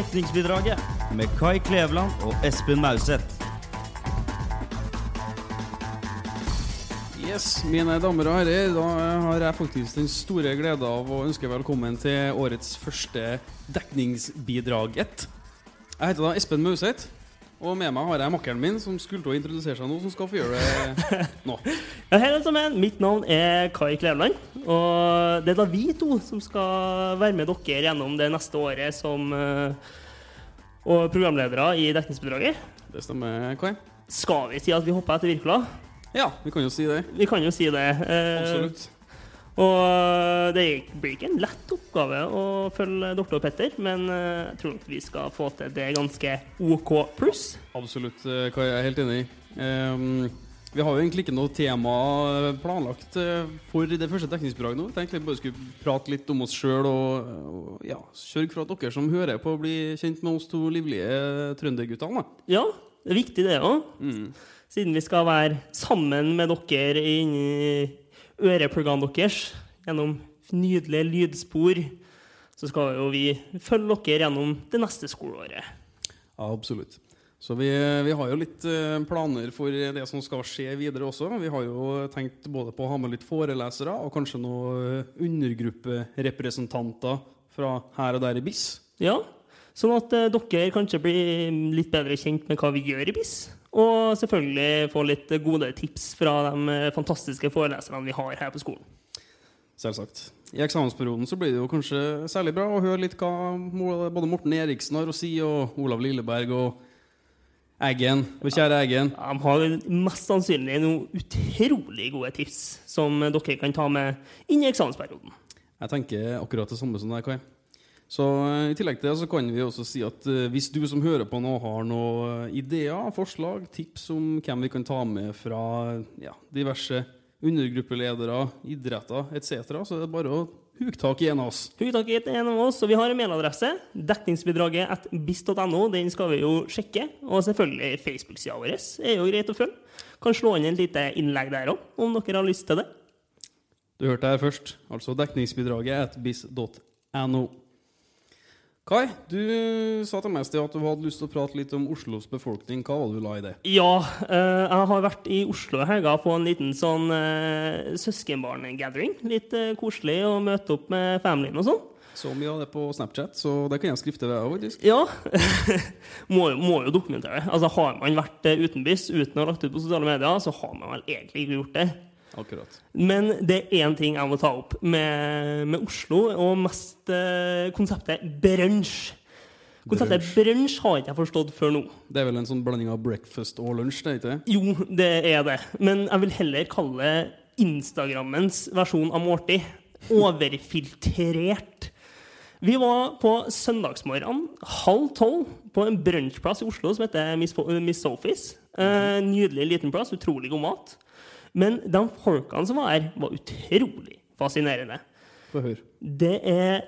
Dekningsbidraget med Kai Kleveland og Espen Mauseth. Yes, mine damer og herrer, da har jeg faktisk den store glede av å ønske velkommen til årets første dekningsbidraget. Jeg heter da Espen Mauseth, og med meg har jeg makkeren min som skulle til å introdusere seg nå, som skal få gjøre det nå. Ja, hei alle sammen, mitt navn er Kai Kleveland. Og det er da vi to som skal være med dere gjennom det neste året som uh, og programledere i dekningsbidraget. Det stemmer, Kai? Skal vi si at vi hopper etter Wirkola? Ja, vi kan jo si det. Vi kan jo si det. Uh, Absolutt. Og det blir ikke en lett oppgave å følge Dorte og Petter, men eh, jeg tror nok vi skal få til det ganske OK pluss. Absolutt, hva Jeg er helt enig. Ehm, vi har jo egentlig ikke noe tema planlagt eh, for det første dekningsbidraget nå. Jeg tenkte vi bare skulle prate litt om oss sjøl og, og ja, sørge for at dere som hører på, blir kjent med oss to livlige trønderguttene. Ja, det er viktig det òg. Mm. Siden vi skal være sammen med dere inni ørepluggene deres gjennom nydelige lydspor, så skal jo vi følge dere gjennom det neste skoleåret. Ja, absolutt. Så vi, vi har jo litt eh, planer for det som skal skje videre også. Vi har jo tenkt både på å ha med litt forelesere og kanskje noen undergrupperepresentanter fra her og der i BIS. Ja, sånn at eh, dere kanskje blir litt bedre kjent med hva vi gjør i BIS. Og selvfølgelig få litt gode tips fra de fantastiske foreleserne vi har her på skolen. Selvsagt. I eksamensperioden så blir det jo kanskje særlig bra å høre litt hva både Morten Eriksen har å si, og Olav Lilleberg og Eggen, vår kjære Eggen. De har mest sannsynlig noen utrolig gode tips som dere kan ta med inn i eksamensperioden. Jeg tenker akkurat det samme som deg, Kai. Så eh, I tillegg til det så kan vi også si at eh, hvis du som hører på nå har noen ideer, forslag, tips om hvem vi kan ta med fra ja, diverse undergruppeledere, idretter etc., så er det bare å huke tak i en av oss. Hugg tak i en av oss, og vi har en mailadresse. Dekningsbidraget at bis.no. Den skal vi jo sjekke. Og selvfølgelig Facebook-sida vår er jo greit å følge. Kan slå inn et lite innlegg der òg, om dere har lyst til det. Du hørte her først. Altså dekningsbidraget at bis.no. Kai, du sa til meg sted at du hadde lyst til å prate litt om Oslos befolkning. Hva var det du la i det? Ja, eh, jeg har vært i Oslo i helga på en liten sånn uh, søskenbarn-gathering. Litt eh, koselig å møte opp med familien og sånn. Så mye av det på Snapchat, så det kan jeg skrifte deg òg, faktisk. Ja. må, må jo dokumentere det. Altså, har man vært utenbys uten å ha lagt ut på sosiale medier, så har man vel egentlig ikke gjort det. Akkurat. Men det er én ting jeg må ta opp med, med Oslo, og mest eh, konseptet brunsj. Konseptet brunsj har ikke jeg forstått før nå. Det er vel en sånn blanding av breakfast og lunsj, det ikke? Jo, det er det. Men jeg vil heller kalle Instagrammens versjon av måltid. Overfiltrert. Vi var på søndagsmorgenen halv tolv på en brunsjplass i Oslo som heter Miss, Miss Sophies. Eh, nydelig liten plass, utrolig god mat. Men de folkene som var her, var utrolig fascinerende. Det er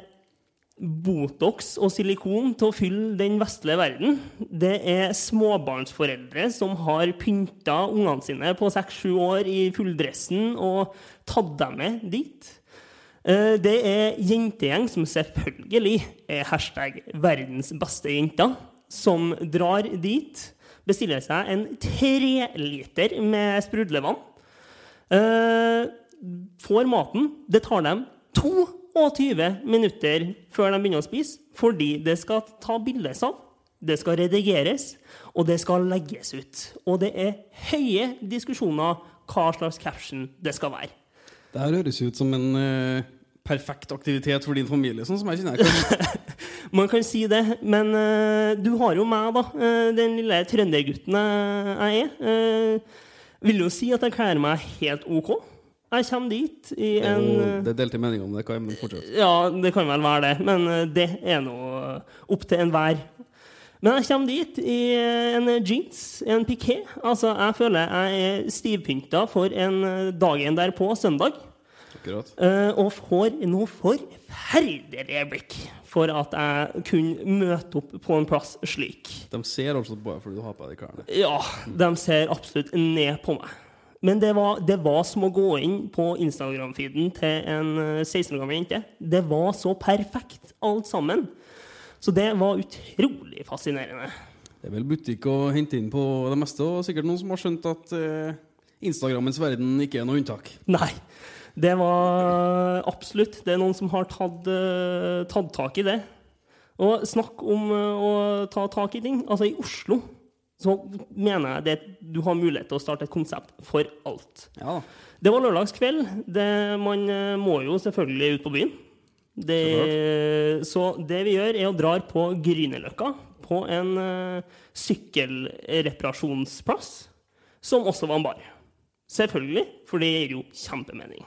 Botox og silikon til å fylle den vestlige verden. Det er småbarnsforeldre som har pynta ungene sine på seks-sju år i fulldressen og tatt dem med dit. Eh, Det er jentegjeng som selvfølgelig er hashtag 'verdens beste jenter', som drar dit, bestiller seg en treliter med sprudlevann. Eh, får maten. Det tar dem 22 minutter før de begynner å spise, fordi det skal ta bildes av, det skal redigeres, og det skal legges ut. Og det er høye diskusjoner hva slags caption det skal være. Det her høres ut som en uh, perfekt aktivitet for din familie, sånn som jeg kjenner kan Man kan si det, men uh, du har jo meg, da. Uh, den lille trøndergutten jeg er. Vil jo si at jeg kler meg helt OK. Jeg kommer dit i en jo- eh, det er delte meninger om det, Kai, men fortsett. Ja, det kan vel være det, men eh, det er nå opp til enhver. Men jeg kommer dit i eh, en jeans, en piké. Altså, jeg føler jeg er stivpynta for en eh, dagen derpå, søndag. Akkurat. Eh, og får noe forferdelig blikk for at jeg kunne møte opp på en plass slik. De ser altså på deg fordi du har på deg de klærne. Ja, de ser absolutt ned på meg. Men det var, det var som å gå inn på Instagram-feeden til en eh, 16 år gammel jente. Det var så perfekt, alt sammen. Så det var utrolig fascinerende. Det er vel butikk å hente inn på det meste, og sikkert noen som har skjønt at eh, Instagrammens verden ikke er noe unntak. Nei. Det var absolutt Det er noen som har tatt, eh, tatt tak i det. Og snakk om eh, å ta tak i ting. Altså, i Oslo så mener jeg det du har mulighet til å starte et konsept for alt. Ja, Det var lørdagskveld. Det, man eh, må jo selvfølgelig ut på byen. Det, så det vi gjør, er å dra på Grünerløkka, på en uh, sykkelreparasjonsplass, som også var en bar. Selvfølgelig, for det gir jo kjempemening.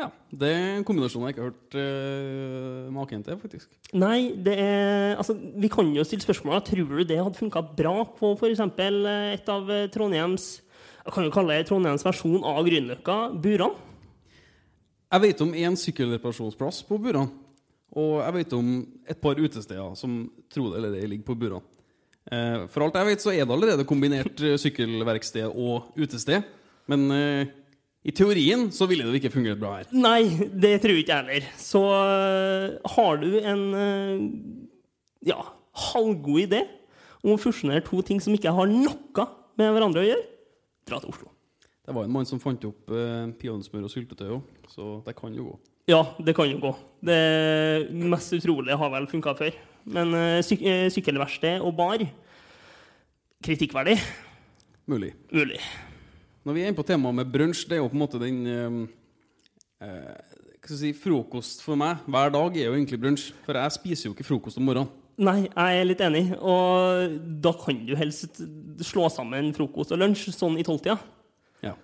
Ja. Det er en kombinasjon jeg ikke har hørt uh, maken til, faktisk. Nei, det er Altså, vi kan jo stille spørsmål. Tror du det hadde funka bra på f.eks. et av eh, Trondheims Jeg kan jo kalle det Trondheims versjon av Grünerløkka, Buran? Jeg vet om én sykkelreparasjonsplass på Buran. Og jeg vet om et par utesteder som tro det eller ei ligger på Buran. Eh, for alt jeg vet, så er det allerede kombinert eh, sykkelverksted og utested. Men eh, i teorien så ville det ikke fungert bra her. Nei, det tror ikke jeg heller. Så øh, har du en øh, ja, halvgod idé om å fusjonere to ting som ikke har noe med hverandre å gjøre, dra til Oslo. Det var en mann som fant opp eh, peanøttsmør og syltetøy òg, så det kan jo gå. Ja, det kan jo gå. Det mest utrolige har vel funka før. Men øh, syk sykkelverksted og bar kritikkverdig. Mulig. Mulig. Når vi er inne på temaet med brunsj, det er jo på en måte den eh, eh, si, Frokost for meg hver dag er jo egentlig brunsj. For jeg spiser jo ikke frokost om morgenen. Nei, jeg er litt enig. Og da kan du helst slå sammen frokost og lunsj sånn i tolvtida. Ja.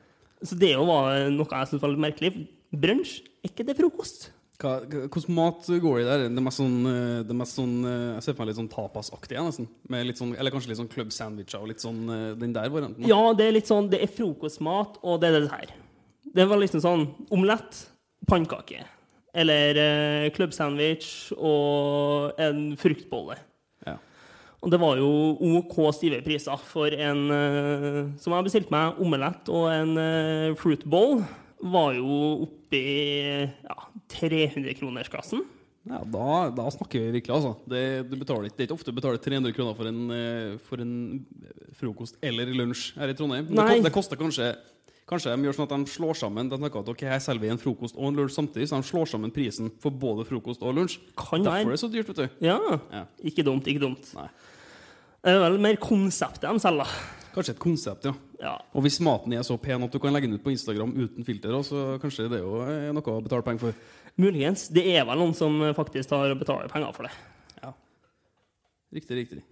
Så det jo var noe jeg syntes var litt merkelig. Brunsj, er ikke det frokost? Hvordan mat går det der? Det er sånn, eh, det er sånn eh, Jeg ser for meg litt sånn tapasaktig, jeg, nesten. Sånn, eller kanskje litt sånn club sandwicher og litt sånn eh, den der varianten. Ja, det er litt sånn Det er frokostmat, og det er det her. Det var liksom sånn omelett, pannekake. Eller eh, klubbsandwich og en fruktbolle. Ja. Og det var jo OK stive priser for en eh, som jeg bestilte meg, omelett og en eh, fruit bowl Var jo oppi ja, 300-kronersklassen. Ja, da, da snakker vi virkelig, altså. Det, du betaler det er ikke ofte du betaler 300 kroner for en, eh, for en frokost eller lunsj her i Trondheim. Det, det koster kanskje Kanskje de gjør sånn at de slår sammen De snakker at ok, her selger vi en frokost og en lunsj samtidig, så de slår sammen prisen for både frokost og lunsj. Kan Derfor er det så dyrt, vet du. Ja. Ja. Ikke dumt, ikke dumt. Nei. Det er vel mer konseptet de selger. Kanskje et konsept, ja. Ja. Og hvis maten er så pen at du kan legge den ut på Instagram uten filter, så kanskje det er jo eh, noe å betale penger for. Muligens. Det er vel noen som faktisk har betaler penger for det. Ja. Riktig, riktig.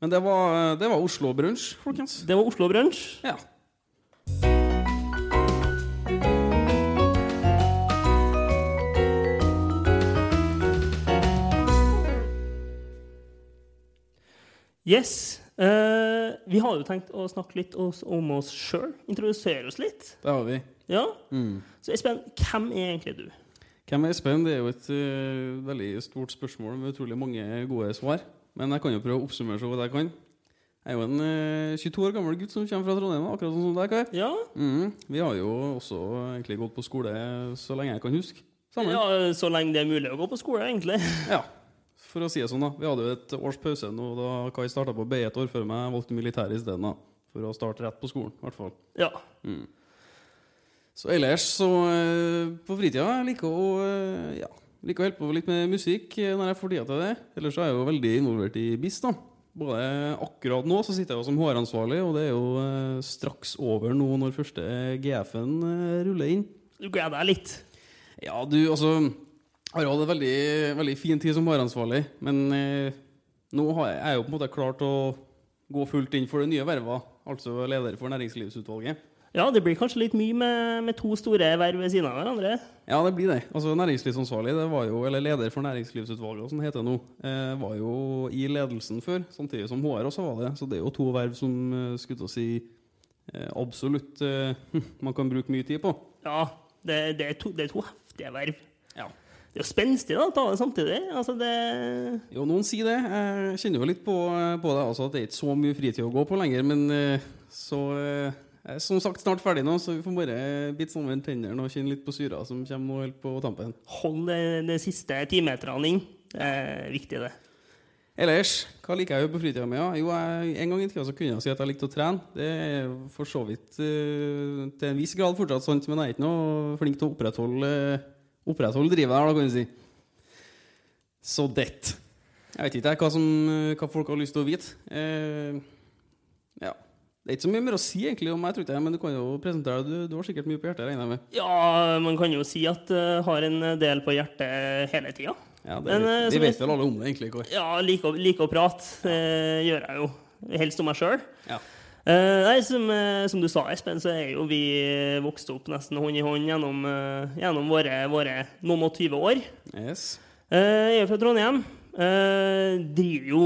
Men det var, det var Oslo Brunsj, folkens. Det var Oslo Brunsj. Ja. Yes. Eh, vi har jo tenkt å snakke litt oss, om oss sjøl. Introdusere oss litt. Det har vi. Ja. Mm. Så Espen, hvem er egentlig du? Hvem er Espen? Det er jo et uh, veldig stort spørsmål med utrolig mange gode svar. Men jeg kan jo prøve å oppsummere så godt jeg kan. Jeg er jo en uh, 22 år gammel gutt som kommer fra Trondheim, akkurat sånn som deg, Kai. Ja, Mm. Vi har jo også egentlig gått på skole så lenge jeg kan huske. Sammen. ja så lenge det er mulig å gå på skole, egentlig. Ja, for å si det sånn, da. Vi hadde jo et års pause nå da Kai starta på BI et år før meg. Valgte militæret isteden. For å starte rett på skolen, i hvert fall. Ja. Så ellers, så eh, på fritida jeg liker å eh, ja, liker å holde på litt med musikk eh, når jeg får tida til det. Ellers så er jeg jo veldig involvert i BIS, da. Både akkurat nå så sitter jeg jo som HR-ansvarlig, og det er jo straks over nå når første GF-en ruller inn. Du gleder deg litt. Ja, du, altså har hatt en veldig, veldig fin tid som HR-ansvarlig, men eh, nå har jeg, jeg jo på en måte klart å gå fullt inn for det nye vervet, altså leder for Næringslivsutvalget. Ja, det blir kanskje litt mye med, med to store verv ved siden av hverandre. Ja, det blir det. Altså Næringslivsansvarlig, det var jo, eller leder for Næringslivsutvalget, som det heter nå, eh, var jo i ledelsen før, samtidig som HR også var det. Så det er jo to verv som eh, skulle til å si eh, absolutt eh, man kan bruke mye tid på. Ja, det, det, er, to, det er to heftige verv. Ja. Det er jo spenstig da, å ta det samtidig. Altså, det Jo, noen sier det. Jeg kjenner jo litt på, på det, altså at det er ikke så mye fritid å gå på lenger, men eh, så eh, jeg er som sagt snart ferdig nå, så vi får bare bite sammen tennene og kjenne litt på syra som kommer nå helt på tampen. Hold det siste timeterne inn. Det er viktig, det. Ellers, hva liker jeg jo på fritida mi? Ja? Jo, jeg, en gang i tida så kunne jeg si at jeg likte å trene. Det er for så vidt uh, til en viss grad fortsatt sant, men jeg er ikke noe flink til å opprettholde, opprettholde drivet her, da, kan du si. Så det. Jeg vet ikke hva, som, hva folk har lyst til å vite. Eh, ja. Det er ikke så mye mer å si egentlig om meg, tror jeg, men du kan jo presentere deg. Du, du har sikkert mye på hjertet, regner jeg med. Ja, man kan jo si at jeg har en del på hjertet hele tida. Ja, det, Men, eh, vi vet vel alle om det, egentlig. Kåre. Ja, liker å, å prate. Det gjør jeg jo. Helst om meg sjøl. Ja. Eh, nei, som, eh, som du sa, Espen, så er jo vi vokst opp nesten hånd i hånd gjennom, eh, gjennom våre, våre noen og tyve år. Yes. Eh, jeg er fra Trondheim. Eh, driver jo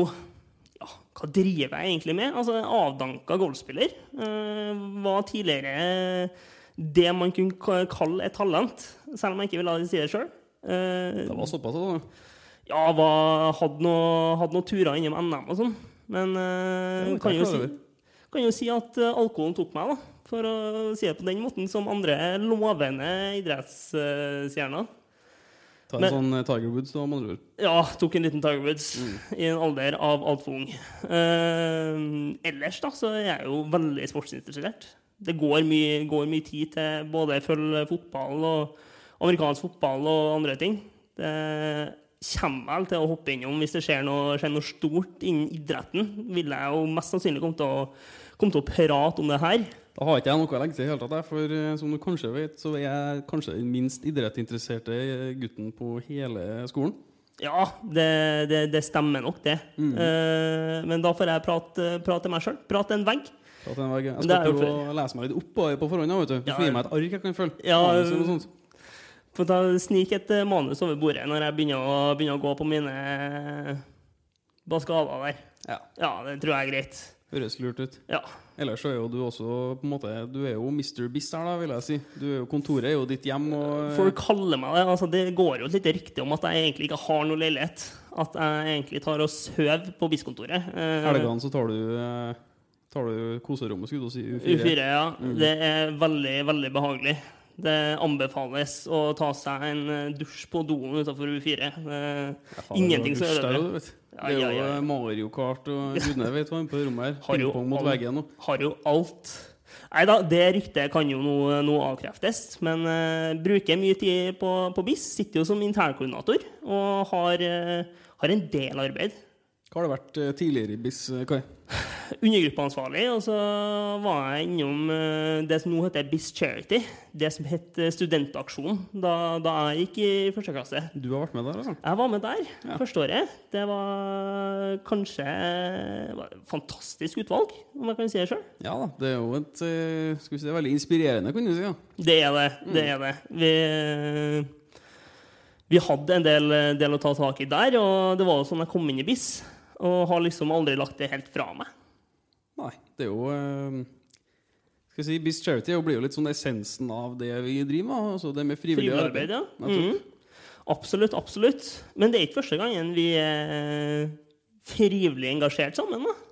ja, Hva driver jeg egentlig med? Altså, Avdanka golfspiller. Eh, var tidligere det man kunne kalle et talent, selv om jeg ikke ville si det sjøl. Det var såpass, da. Ja, var, hadde noen noe turer innom NM og sånn. Men eh, Det kan, jo si, over. Kan jo si at eh, alkoholen tok meg, da. For å si det på den måten, som andre lovende idrettsstjerner. Ta en Men- sånn eh, Tiger Woods, da, med andre ord. Ja, tok en liten Tiger Woods Mm. i en alder av altfor ung. Eh, ellers da, så er jeg jo veldig sportsinteressert. Det går mye, går mye tid til både følge fotball og amerikansk fotball og andre ting. Det kommer vel til å hoppe innom hvis det skjer noe, skjer noe stort innen idretten. Vil jeg jo mest sannsynlig komme til å, komme til å prate om det her. Da har ikke jeg noe å legge til i hele tatt, for eh, som du kanskje vet, så er jeg kanskje den minst idrettsinteresserte gutten på hele skolen. Ja, det, det, det stemmer nok, det. Mm. Uh, men da får jeg prate, prate til meg sjøl. Prate en vegg. Prate en vegg. jeg skal prøve å lese meg litt opp på på forhånd. vet du. Ja, Få gi meg et ark jeg kan følge. Ja, Manus da sniker et eh, manus over bordet når jeg begynner å, begynner å gå på mine baskaler der. Ja. Ja, det tror jeg er greit. Høres lurt ut. Ja. Ellers så er jo du også på en måte Du er jo Mr. Biss her, da, vil jeg si. Du er jo, kontoret er jo ditt hjem. og... Folk kaller meg det. Altså, det går jo et lite rykte om at jeg egentlig ikke har noe leilighet. At jeg egentlig tar og sover på Biss-kontoret. Eh, Helgene så tar du, eh, tar du koserommet, skulle du si. U4, ja. Mm. Det er veldig, veldig behagelig. Det anbefales å ta seg en eh, dusj på doen utenfor U4. Eh, Ja, faen, Ingenting som er. Ja, Det er jo ja, ja. eh, Mario Kart og gudene vet hva på rommet her. Pingpong mot veggen Har jo alt. Nei da, det ryktet kan jo nå nå avkreftes. Men uh, bruker mye tid på, på BIS. Sitter jo som internkoordinator og har, uh, har en del arbeid. Hva har det vært eh, tidligere i BIS, eh, Kai? Undergruppeansvarlig, og så var jeg innom eh, det som nå heter BIS Charity. Det som het Studentaksjonen Studentaksjon da, da jeg gikk i første klasse. Du har vært med der, altså? Jeg var med der Ja. første året. Det var kanskje det var et fantastisk utvalg, om jeg kan si det sjøl. Ja da. Det er jo et skal vi si, veldig inspirerende, kan du si. ja. Det er det. det, er det. Vi, vi hadde en del, del å ta tak i der, og det var jo sånn jeg kom inn i BIS. Og har liksom aldri lagt det helt fra meg. Nei, det er jo eh, Skal vi si, BIS Charity blir jo litt sånn essensen av det vi driver med. Altså det med frivillig, arbeid, ja. Mm. Absolutt, absolutt. Men det er ikke første gangen vi er frivillig engasjert sammen. da.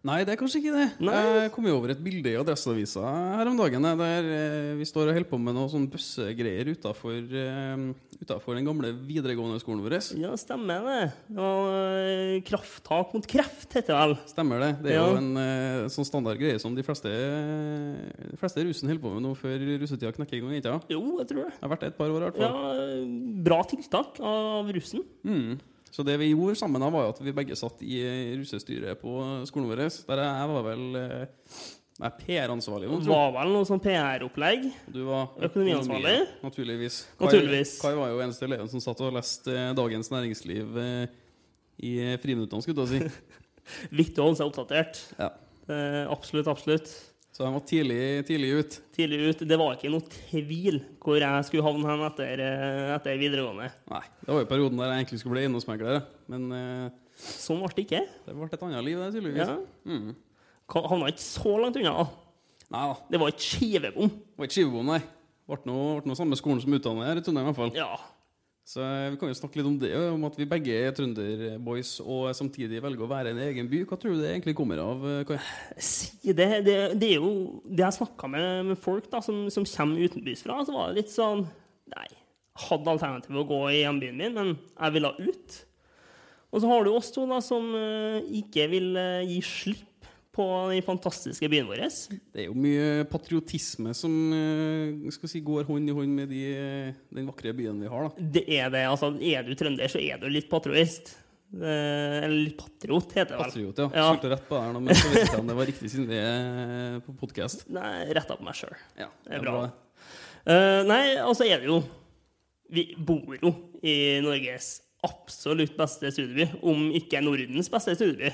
Nei, det er kanskje ikke det. Nei. Jeg kom jo over et bilde i Adresseavisa her om dagen eh, der eh, vi står og holder på med noe sånn bøssegreier utafor den gamle videregående skolen vår. Ja, stemmer det. var, eh, krafttak mot kreft, heter det vel. Stemmer det. Det er Ja. jo en eh, sånn standard greie som de fleste, de fleste russen holder på med nå før russetida knekker i gang. ikke? Jo, jeg tror det. Det har vært det et par år i hvert fall. Ja. Bra tiltak av russen. Mm. Så det vi gjorde sammen, da var jo at vi begge satt i russestyret på skolen vår. Der jeg var vel eh, jeg er PR-ansvarlig. nå, Det tror jeg. var vel noe sånn PR-opplegg. Du var Økonomiansvarlig? økonomi, Naturligvis. Kai, Naturligvis. Kai var jo eneste eleven som satt og leste eh, Dagens Næringsliv eh, i friminuttene, skulle jeg si. Viktig å holde seg oppdatert. Ja. Eh, absolutt, absolutt. Så de var tidlig, tidlig ut. Tidlig ut. Det var ikke noe tvil hvor jeg skulle havne hen etter, eh, etter videregående. Nei, det var jo perioden der jeg egentlig skulle bli eiendomsmegler. Men eh, Sånn ble det ikke. det ble et annet liv, det, tydeligvis. Ja. Mm. Havna ikke så langt unna. Nei da. Det var ikke skivebom. Det var ikke skivebom, nei. Ble noe, ble noe samme skolen som utdanner her i Trondheim, i hvert fall. Ja. Så eh, vi kan jo snakke litt om det, om at vi begge er trønderboys og samtidig velger å være en egen by. Hva tror du det egentlig kommer av? eh, Si det, det, det er jo Det jeg snakka med, med folk da, som, som kommer utenbys fra, så var det litt sånn Nei. Hadde alternativet å gå i hjembyen min, men jeg ville ut. Og så har du oss to, da, som eh, ikke vil gi slipp på den fantastiske byen vår. Det er jo mye patriotisme som eh, skal si, går hånd i hånd med de, den vakre byen vi har. da. Det er det. altså Er du trønder, så er du litt patrioist. Eh, eller litt patriot, heter det vel. Patriot, ja. Ja. Skilte rett på det her nå, men så vet jeg ikke om det var riktig siden vi er på podkast. Nei, retta på meg sjøl. Ja, Det er bra. Eh, nei, altså er det jo Vi bor jo i Norges absolutt beste studieby, om ikke Nordens beste studieby.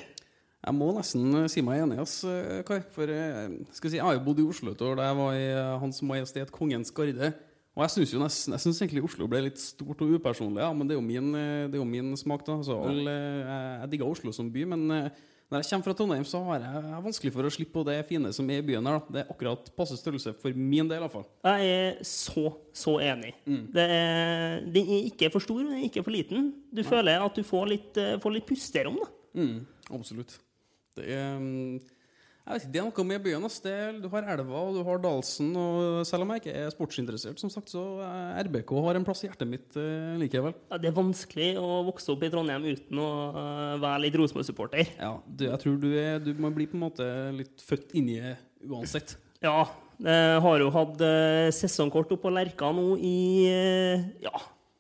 Jeg må nesten eh, si meg enig, ass, eh, Kai. For eh, skal vi si, jeg har jo bodd i Oslo et år da jeg var i Hans Majestet Kongens Garde. Og jeg syns jo nesten, jeg synes egentlig Oslo ble litt stort og upersonlig, ja, men det er jo min, det er jo min smak. da altså, all, Jeg, jeg digger Oslo som by, men når jeg kommer fra Trondheim, så har jeg jeg vanskelig for å slippe på det fine som er i byen her. da. Det er akkurat passe størrelse for min del, iallfall. Jeg er så, så enig. Det er, den er ikke for stor, den er ikke for liten. Du føler at du får litt, får litt pusterom, da. Mm, absolutt. Det er Jeg vet ikke, det er noe med byen. ass. Det du har elva og du har Dalsen. Og selv om jeg ikke er sportsinteressert, som sagt, så eh, RBK har en plass i hjertet mitt eh, likevel. Ja, det er vanskelig å vokse opp i Trondheim uten å uh, være litt Rosenborg-supporter. Ja, du, jeg tror du, er, du må bli på en måte litt født inni det uansett. Ja, jeg har jo hatt eh, sesongkort oppå Lerka nå i eh, ja,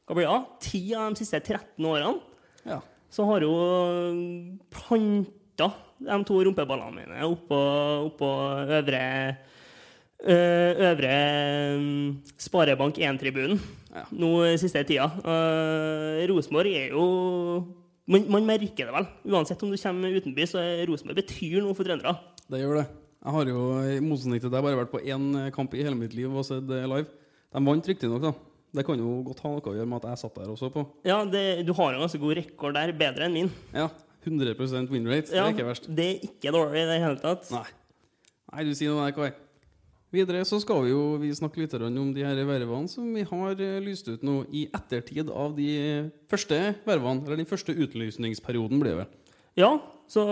hva blir det? 10 av de siste 13 årene. Ja. Så har jo planta de to rumpeballene mine oppå, oppå øvre Øvre mm, Sparebank 1-tribunen Ja. nå siste tida. Uh, Rosenborg er jo man, man merker det vel. Uansett om du kommer utenby, så er Rosenborg betyr noe for trøndere. Det gjør det. Jeg har jo i motsetning til deg bare vært på én kamp i hele mitt liv og sett det live. De vant riktignok, da. Det kan jo godt ha noe å gjøre med at jeg satt der og så på. Ja, det, du har en ganske god rekord der, bedre enn min. Ja, 100 win rate. Det er ikke verst. Det er ikke dårlig i det hele tatt. Nei. Nei, du sier noe der, Kai. Videre så skal vi jo vi snakke litt om de her vervene som vi har eh, lyst ut nå i ettertid av de første vervene, eller den første utlysningsperioden, blir det vel. Ja, så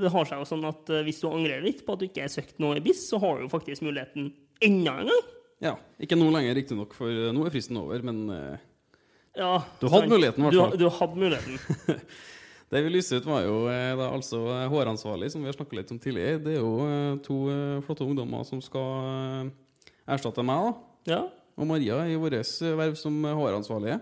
det har seg jo sånn at eh, hvis du angrer litt på at du ikke har søkt noe i BIS, så har du jo faktisk muligheten enda en gang. Ja. Ikke nå lenger, riktignok, for eh, nå er fristen over, men Ja, Du hadde sant. muligheten, i hvert Du, fall. du hadde muligheten. Det vi lyste ut, var jo eh, da, altså eh, håransvarlig, som vi har snakket litt om tidligere. Det er jo eh, to flotte ungdommer som skal erstatte meg, da. Ja, Og Maria i vårt eh, verv som håransvarlige.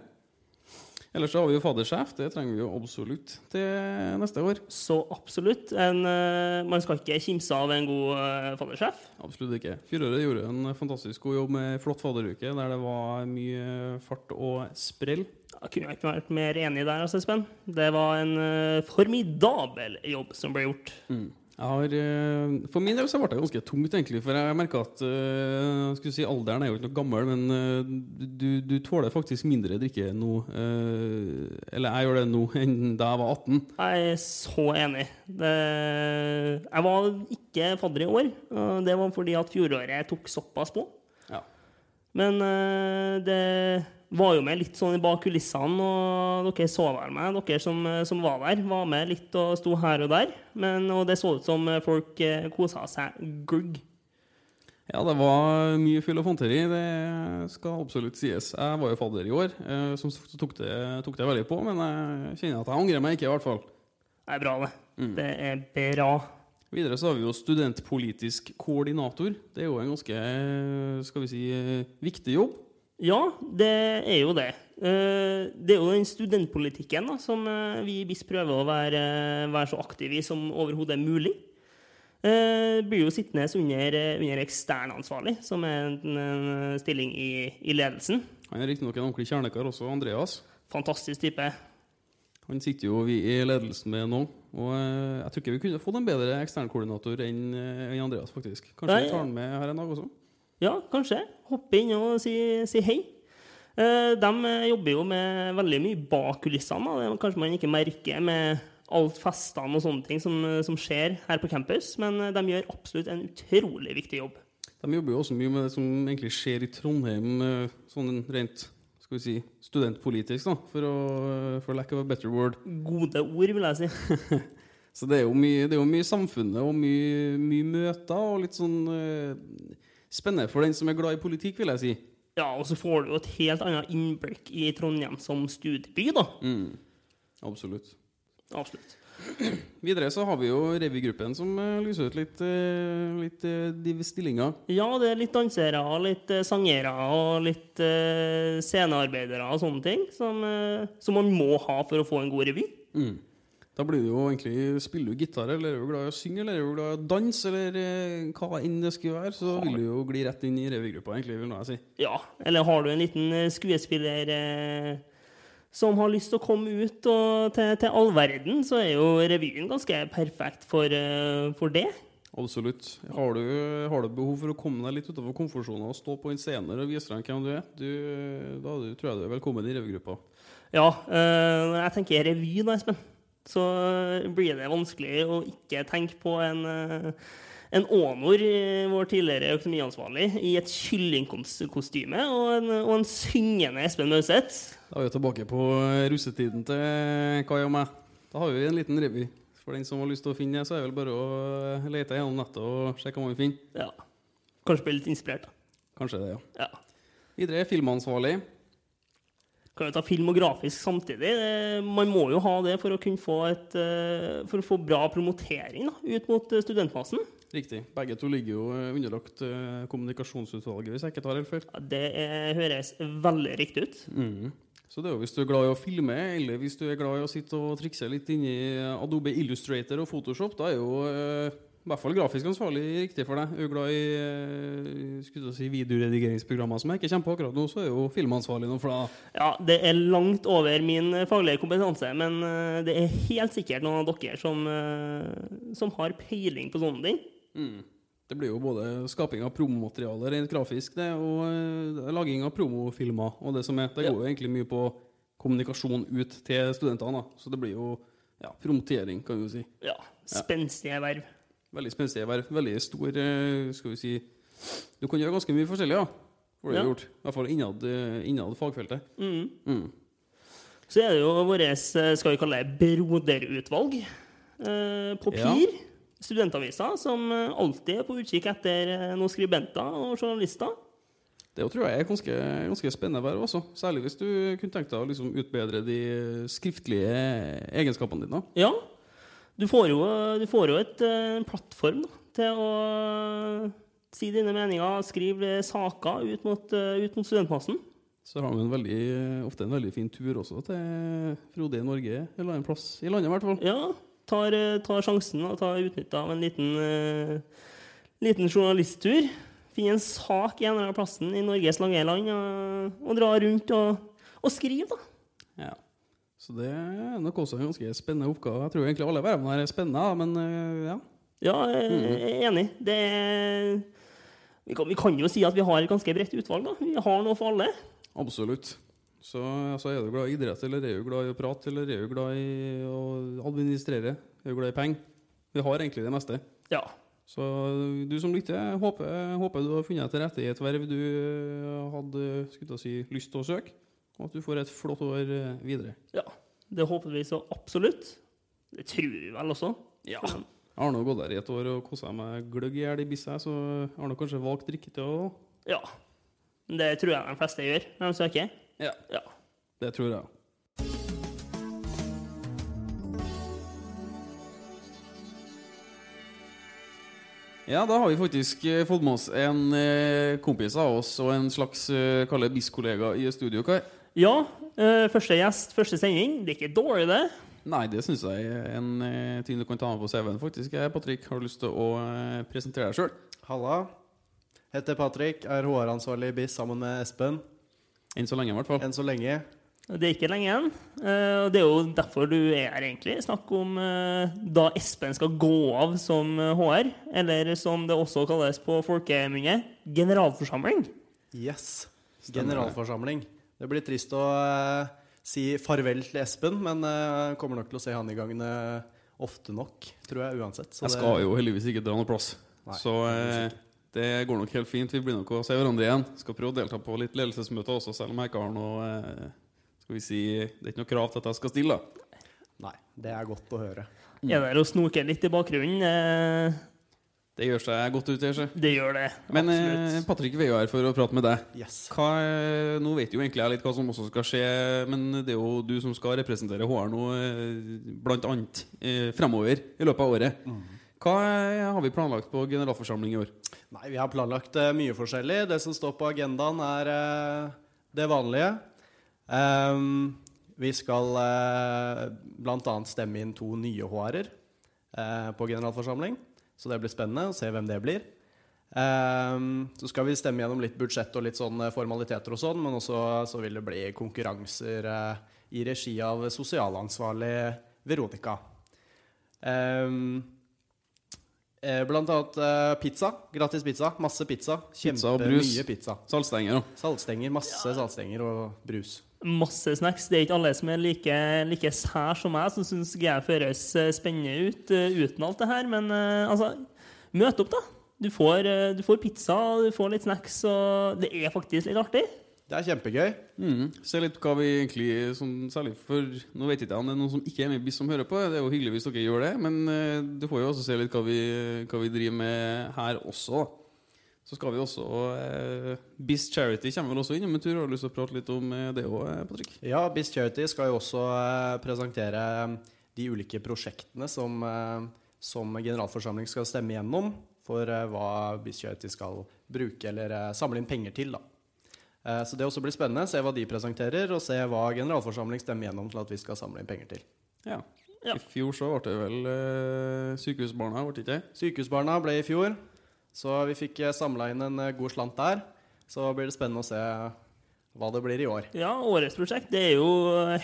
Ellers så har vi jo faddersjef. Det trenger vi jo absolutt til neste år. så absolutt. En, eh, man skal ikke kimse av en god fadersjef? faddersjef. Absolutt ikke. Fjoråret gjorde en fantastisk god jobb med flott fadderuke, der det var mye fart og sprell. Jeg kunne ikke vært mer enig der, altså, Espen. Det var en eh, formidabel jobb som ble gjort. Jeg har, eh, for min del så ble det ganske tungt, egentlig. For jeg merka at eh, skulle si, alderen er jo ikke noe gammel, men eh, du, du tåler faktisk mindre drikke nå. eller jeg gjør det nå enn da jeg var 18. Jeg er så enig. Det, jeg var ikke fadder i år. Det var fordi at fjoråret tok såpass på. Ja. Men det var jo med litt sånn bak kulissene, og dere så vel meg, dere som, som var der. Var med litt og sto her og der. Men, og det så ut som folk eh, kosa seg glugg. Ja, det var mye fyll og fanteri, det skal absolutt sies. Jeg var jo fadder i år, eh, som tok det, tok det veldig på, men jeg kjenner at jeg angrer meg ikke, i hvert fall. Det er bra, det. Det er bra. Videre så har vi jo studentpolitisk koordinator. Det er jo en ganske, skal vi si, eh, viktig jobb. Ja, det er jo det. Eh, Det er jo den studentpolitikken da, som eh, vi i BIS prøver å være, være så aktive i som overhodet er mulig. Eh, Blir jo sittende under, eh, under eksternansvarlig, som er en, en stilling i, i ledelsen. Han er riktignok en ordentlig kjernekar også, Andreas. Fantastisk type. Han sitter jo vi i ledelsen med nå. Og eh, jeg tror ikke vi kunne fått en bedre eksternkoordinator enn eh, enn Andreas, faktisk. Kanskje vi tar han med her en dag også? Ja, kanskje. Hoppe inn og si, si hei. Eh, De eh, jobber jo med veldig mye bak kulissene. Det kanskje man ikke merker med alt festene og sånne ting som, eh, som skjer her på campus, men de gjør absolutt en utrolig viktig jobb. De jobber jo også mye med det som egentlig skjer i Trondheim, sånn rent skal vi si, studentpolitisk, da, for, å, for lack of a better word. Gode ord, vil jeg si. Så det er jo mye, det er jo mye samfunnet og mye, mye møter og litt sånn spennende for den som er glad i politikk, vil jeg si. Ja, og så får du jo et helt annet innblikk i Trondheim som studieby, da. Mm. Absolutt. Absolutt. Videre så har vi jo revygruppen som eh, lyser ut litt, eh, litt de stillinger. Ja, det er litt dansere, litt eh, sangere og litt eh, scenearbeidere og sånne ting som, eh, som man må ha for å få en god revy. Mm. Da blir du jo egentlig Spiller du gitar, eller er du glad i å synge, eller er du glad i å danse, eller eh, hva enn det skulle være, så vil du jo gli rett inn i revygruppa, egentlig, vil jeg si. Ja, eller har du en liten eh, skuespiller eh, som har lyst til å komme ut og, til, til all verden, så er jo revyen ganske perfekt for, eh, for det. Absolutt. Har du, har du behov for å komme deg litt utenfor komfortsonen og stå på en scene og vise deg hvem du er, du, da du, tror jeg du er velkommen i revygruppa. Ja, eh, jeg tenker revy da, Espen, så blir det vanskelig å ikke tenke på en, eh, en Ånor, eh, vår tidligere økonomiansvarlig, i et kyllingkostyme og en, og en syngende Espen Mauseth. Da er vi tilbake på russetiden til Kai og meg. Da har vi en liten revy. For den som har lyst til å finne det, så er det vel bare å lete gjennom nettet og sjekke hva man finner. Ja. Kanskje bli litt inspirert, da. Kanskje det, ja. Ja. Videre filmansvarlig. Kan jo ta film og grafisk samtidig. Man må jo ha det for å kunne få, et, eh, for å få bra promotering da, ut mot eh, studentmassen. Riktig. Begge to ligger jo eh, underlagt eh, kommunikasjonsutvalget, hvis jeg ikke tar helt feil. Ja, det er, høres veldig riktig ut. Mm. Så det er jo hvis du er glad i å filme, eller hvis du er glad i å sitte og trikse litt inni Adobe Illustrator og Photoshop, da er jo eh, i hvert fall grafisk ansvarlig riktig for deg. Er du glad i eh, skulle si, videoredigeringsprogrammer som jeg ikke kommer på akkurat nå, så er jo filmansvarlig noe for deg. Ja, det er langt over min eh, faglige kompetanse, men eh, det er helt sikkert noen av dere som, som har peiling på sånne ting. Mm. Det blir jo både skaping av promomateriale rent grafisk det, og laging av promofilmer. og Det som er. Det går jo egentlig mye på kommunikasjon ut til studentene. da. Så det blir jo ja, promotering, kan jo si. Ja, Spenstige verv. Veldig spenstig være Veldig stor eh, Skal vi si Du kan gjøre ganske mye forskjellig, ja. Får du Ja. gjort. I hvert fall innad, eh, innad fagfeltet. Mm. Mm. Så er det jo vårt, eh, skal vi kalle det, broderutvalg eh, på Ja. PIR. Studentavisa, som alltid er på utkikk etter noen skribenter og journalister. Det tror jeg er ganske, ganske spennende verv også. Særlig hvis du kunne tenkt deg å liksom utbedre de skriftlige egenskapene dine. Ja. Du får jo, du får jo et, eh, en plattform da, til å si dine meninger, skrive saker ut mot, eh, ut mot studentmassen. Så har vi veldig, ofte en veldig fin tur også til Frode i Norge, eller en plass i landet i hvert fall. Ja, tar, eh, tar sjansen og tar utnytta av en liten, uh, liten journalisttur. Finner en sak i en eller annen plassen i Norges lange land og, og drar rundt og, og skriver, da. Ja. Så det er nok også en ganske spennende oppgave. Jeg tror egentlig alle vervene her er spennende, men eh, ja. Ja, jeg er enig. Det vi, kan, vi kan jo si at vi har et ganske bredt utvalg, da. Vi har noe for alle. Absolutt. Så altså, er du glad i idrett, eller er du glad i å prate, eller er du glad i å administrere? Er du glad i penger? Vi har egentlig det meste. Ja. Så du som lytter, håper, håper du har funnet deg til rette i et verv du eh, hadde skulle si, lyst til å søke, og at du får et flott år eh, videre. ja. Det håper vi så absolutt. Det tror vi vel også. Ja. Jeg har nå gått der i et år og kosa meg gløgg i hjel i bissa, så jeg har nå kanskje valgt drikke til å Ja. Det tror jeg de fleste gjør når de søker. Ja. Ja. Det tror jeg. Ja, da har vi faktisk eh, fått med oss en eh, kompis av oss og en slags kalle BIS-kollega i studio. Kai. Ja, eh, første gjest, første sending. Det er ikke dårlig, det. Nei, det syns jeg er en eh, ting du kan ta med på CV-en, faktisk. Jeg, Patrick, har du lyst til å eh, presentere deg sjøl? Halla. Heter Patrick, er HR-ansvarlig i BIS sammen med Espen. Enn så lenge, i hvert fall. Enn så lenge. Det er ikke lenge igjen. Eh, og det er jo derfor du er her, egentlig. Snakk om eh, da Espen skal gå av som eh, HR, eller som det også kalles på folkemunne, generalforsamling. Yes. Stemmer. Generalforsamling. Det blir trist å eh, si farvel til Espen, men jeg kommer nok til å se han i gangene ofte nok, tror jeg uansett. Så Jeg det- skal jo heldigvis ikke dra noe plass. Nei, så eh, det går nok helt fint. Vi blir nok å se hverandre igjen. Skal prøve å delta på litt ledelsesmøter også, selv om jeg ikke har noe eh, Skal vi si Det er ikke noe krav til at jeg skal stille. Nei, det er godt å høre. Er der og snoker litt i bakgrunnen. Eh, Det gjør seg godt ut, det. Det gjør det. Men eh. Patrick, vi er jo her for å prate med deg. Yes. Hva, er- nå vet jo egentlig jeg litt hva som også skal skje, men det er jo du som skal representere HR nå, eh, blant annet, eh, fremover i løpet av året. Hva eh, har vi planlagt på generalforsamling i år? Nei, vi har planlagt eh, mye forskjellig. Det som står på agendaen, er eh, det vanlige. Um, vi skal uh, bl.a. stemme inn to nye HR-er eh, på generalforsamling. Så det blir spennende å se hvem det blir. Ehm, så skal vi stemme gjennom litt budsjett og litt sånne formaliteter og sånn, men også så vil det bli konkurranser eh, i regi av sosialansvarlig Veronica. Ehm, Eh, Blant annet eh, pizza. Gratis pizza. Masse pizza. Pizza og brus. Kjempemye pizza. Saltstenger, da. Saltstenger. Masse saltstenger og brus. Masse snacks. Det er ikke alle som er like, like sær som meg, som syns GF høres eh, spennende ut eh, uten alt det her. Men eh, altså, møt opp, da. Du får, du får pizza, du får litt snacks, og det er faktisk litt artig. Det er kjempegøy. Mm. Se litt hva vi egentlig sånn, Særlig for Nå vet ikke jeg om det er noen som ikke er med i BIS som hører på. Det er jo hyggelig hvis dere gjør det, men du får jo også se litt hva vi, hva vi driver med her også. Så skal vi også eh, BIS Charity kommer vel også innom en tur. Har du lyst til å prate litt om eh, det òg, Patrick? Ja, BIS Charity skal jo også eh, presentere de ulike prosjektene som, eh, som generalforsamling skal stemme gjennom for eh, hva BIS Charity skal bruke eller eh, samle inn penger til. da. Eh, Så det også blir spennende. Se hva de presenterer, og se hva generalforsamling stemmer gjennom til at vi skal samle inn penger til. Ja. Ja. I fjor så ble det vel eh, Sykehusbarna, ble det ikke? Sykehusbarna ble i fjor, så vi fikk samla inn en eh, god slant der. Så blir det spennende å se hva det blir i år. Ja, årets prosjekt det er jo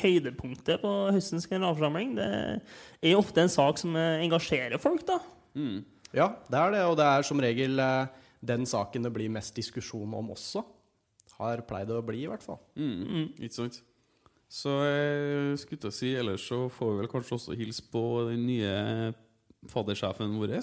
høydepunktet på høstens generalforsamling. Det er jo ofte en sak som eh, engasjerer folk, da. Mm. Ja, det er det, og det er som regel eh, den saken det blir mest diskusjon om også. Har pleid å bli, i hvert fall. Mm. Ikke sant? Så jeg skulle til å si Ellers så får vi vel kanskje også hilse på den nye faddersjefen vår.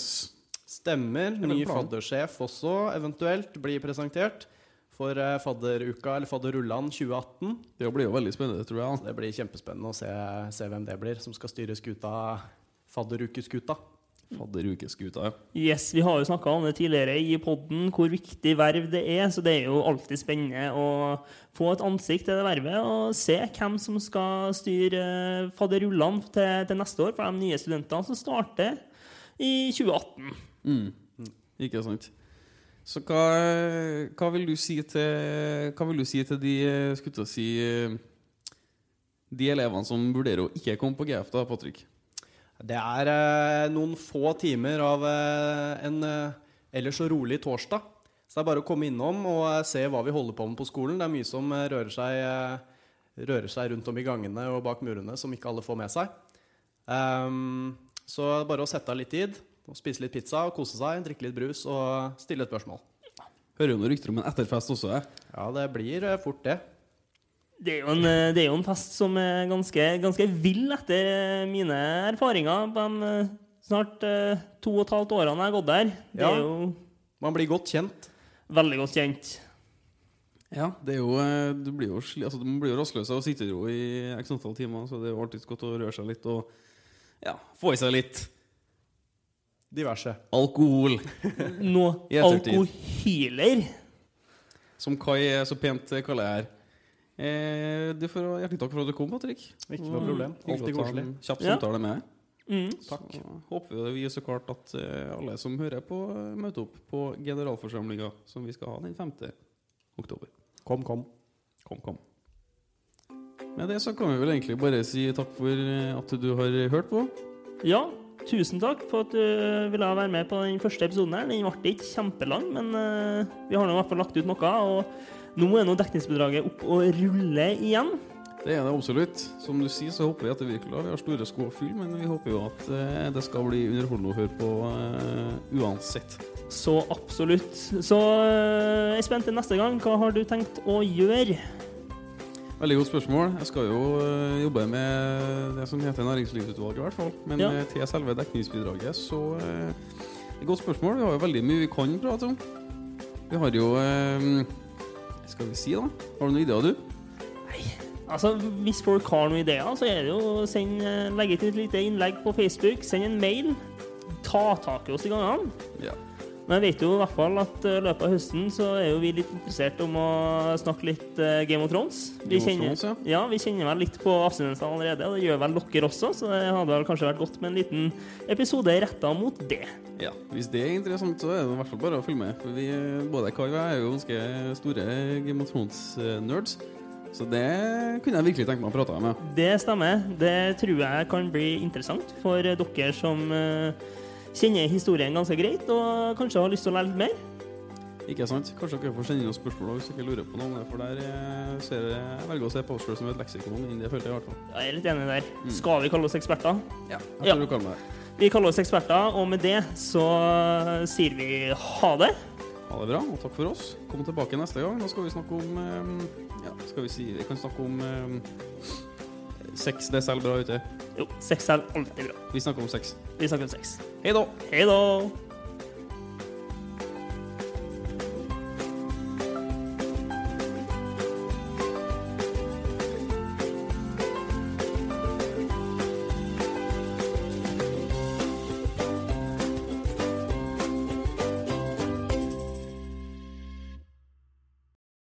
Stemmer. Ny faddersjef også eventuelt blir presentert for eh, fadderuka, eller fadderullan 2018. Det blir jo veldig spennende, tror jeg. Det blir kjempespennende å se, se hvem det blir som skal styre skuta, fadderukeskuta. Fadderukeskuta, ja. Yes, Vi har jo snakka om det tidligere i podden, hvor viktig verv det er. Så det er jo alltid spennende å få et ansikt til det vervet og se hvem som skal styre eh, fadderullene til, til neste år for de nye studentene som starter i 2018. Mm. Ikke sant. Så hva, hva vil du si til Hva vil du si til de eh, Skulle si eh, De elevene som vurderer å ikke komme på GF, da, Patrick? Det er eh, noen få timer av eh, en eh, ellers så rolig torsdag. Så det er bare å komme innom og eh, se hva vi holder på med på skolen. Det er mye som rører seg, rører seg rundt om i gangene og bak murene som ikke alle får med seg. Um, så bare å sette av litt tid, og spise litt pizza, og kose seg, drikke litt brus og stille et spørsmål. Hører jo noen rykter om en etterfest også, jeg. Ja, det blir eh, fort det. Det er, jo en, eh, det er jo en fest som er ganske, ganske vill etter eh, mine erfaringer på de snart to og et halvt årene jeg har gått der. Det Ja. er jo Man blir godt kjent. veldig godt kjent. Ja, det er jo, du blir jo, altså, man blir jo rastløs av å sitte i ro i x antall timer, så det er jo alltid godt å røre seg litt og ja, få i seg litt Diverse. alkohol. Nå I ettertid. alkohyler. Som Kai så pent kaller jeg her. Eh, du får hjertelig takk for at du kom, Patrick. Ikke noe problem. Hyggelig Alltid koselig. Kjapp Ja. samtale med deg. Mm. Takk. Så håper vi så klart at eh, alle som hører på, møter opp på generalforsamlinga som vi skal ha den 5. oktober. Kom, kom. Kom, kom. Med det så kan vi vel egentlig bare si takk for eh, at du har hørt på. Ja, tusen takk for at du ville være med på den første episoden her. Den ble ikke kjempelang, men eh, vi har nå i hvert fall lagt ut noe. Og nå er nå dekningsbidraget opp og rulle igjen. Det er det absolutt. Som du sier, så håper vi at det virker. Vi har store sko å fylle, men vi håper jo at eh, det skal bli underholdende å høre på uh, uansett. Så absolutt. Så uh, jeg er spent til neste gang. Hva har du tenkt å gjøre? Veldig godt spørsmål. Jeg skal jo øh, jobbe med det som heter Næringslivsutvalget, i hvert fall. Men Ja. øh, til selve dekningsbidraget, så Et godt spørsmål. Vi har jo veldig mye vi kan prate om. Vi har jo Skal vi si, da? Har du noen ideer, du? Nei. Altså, Hvis folk har noen ideer, så er det jo å send, eh, legge til et lite innlegg på Facebook. Send en mail. Ta tak i oss i gangene. Ja. Men jeg vet jo i hvert fall at i løpet av høsten så er jo vi litt interessert om å snakke litt eh, Game of Thrones. Vi Game of Thrones, ja. Ja, vi kjenner vel litt på abstinensene allerede, og det gjør vel dere også, så det hadde vel kanskje vært godt med en liten episode retta mot det. Ja, Hvis det er interessant, så er det i hvert fall bare å følge med. For vi, både Kai og jeg er jo ganske store Game of Thrones-nerds. Så det kunne jeg virkelig tenke meg å prate med. Det stemmer. Det tror jeg kan bli interessant for dere som eh, kjenner historien ganske greit, og kanskje har lyst til å lære litt mer. Ikke sant? Kanskje dere får sende inn noen spørsmål hvis dere lurer på noe. For der eh, ser jeg, jeg velger å se på oss selv som et leksikon. Det føler jeg i hvert fall. Jeg er litt enig der. Skal vi kalle oss eksperter? Ja, jeg Ja. tror du kaller det. Vi kaller oss eksperter, og med det så sier vi ha det. Ha det bra, og takk for oss. Kom tilbake neste gang. Da skal vi snakke om eh, Ja, skal vi si Vi kan snakke om eh, sex. Det selger bra ute. Jo, sex er alltid bra. Vi snakker om sex. Vi snakker om sex. Hei da! Hei da!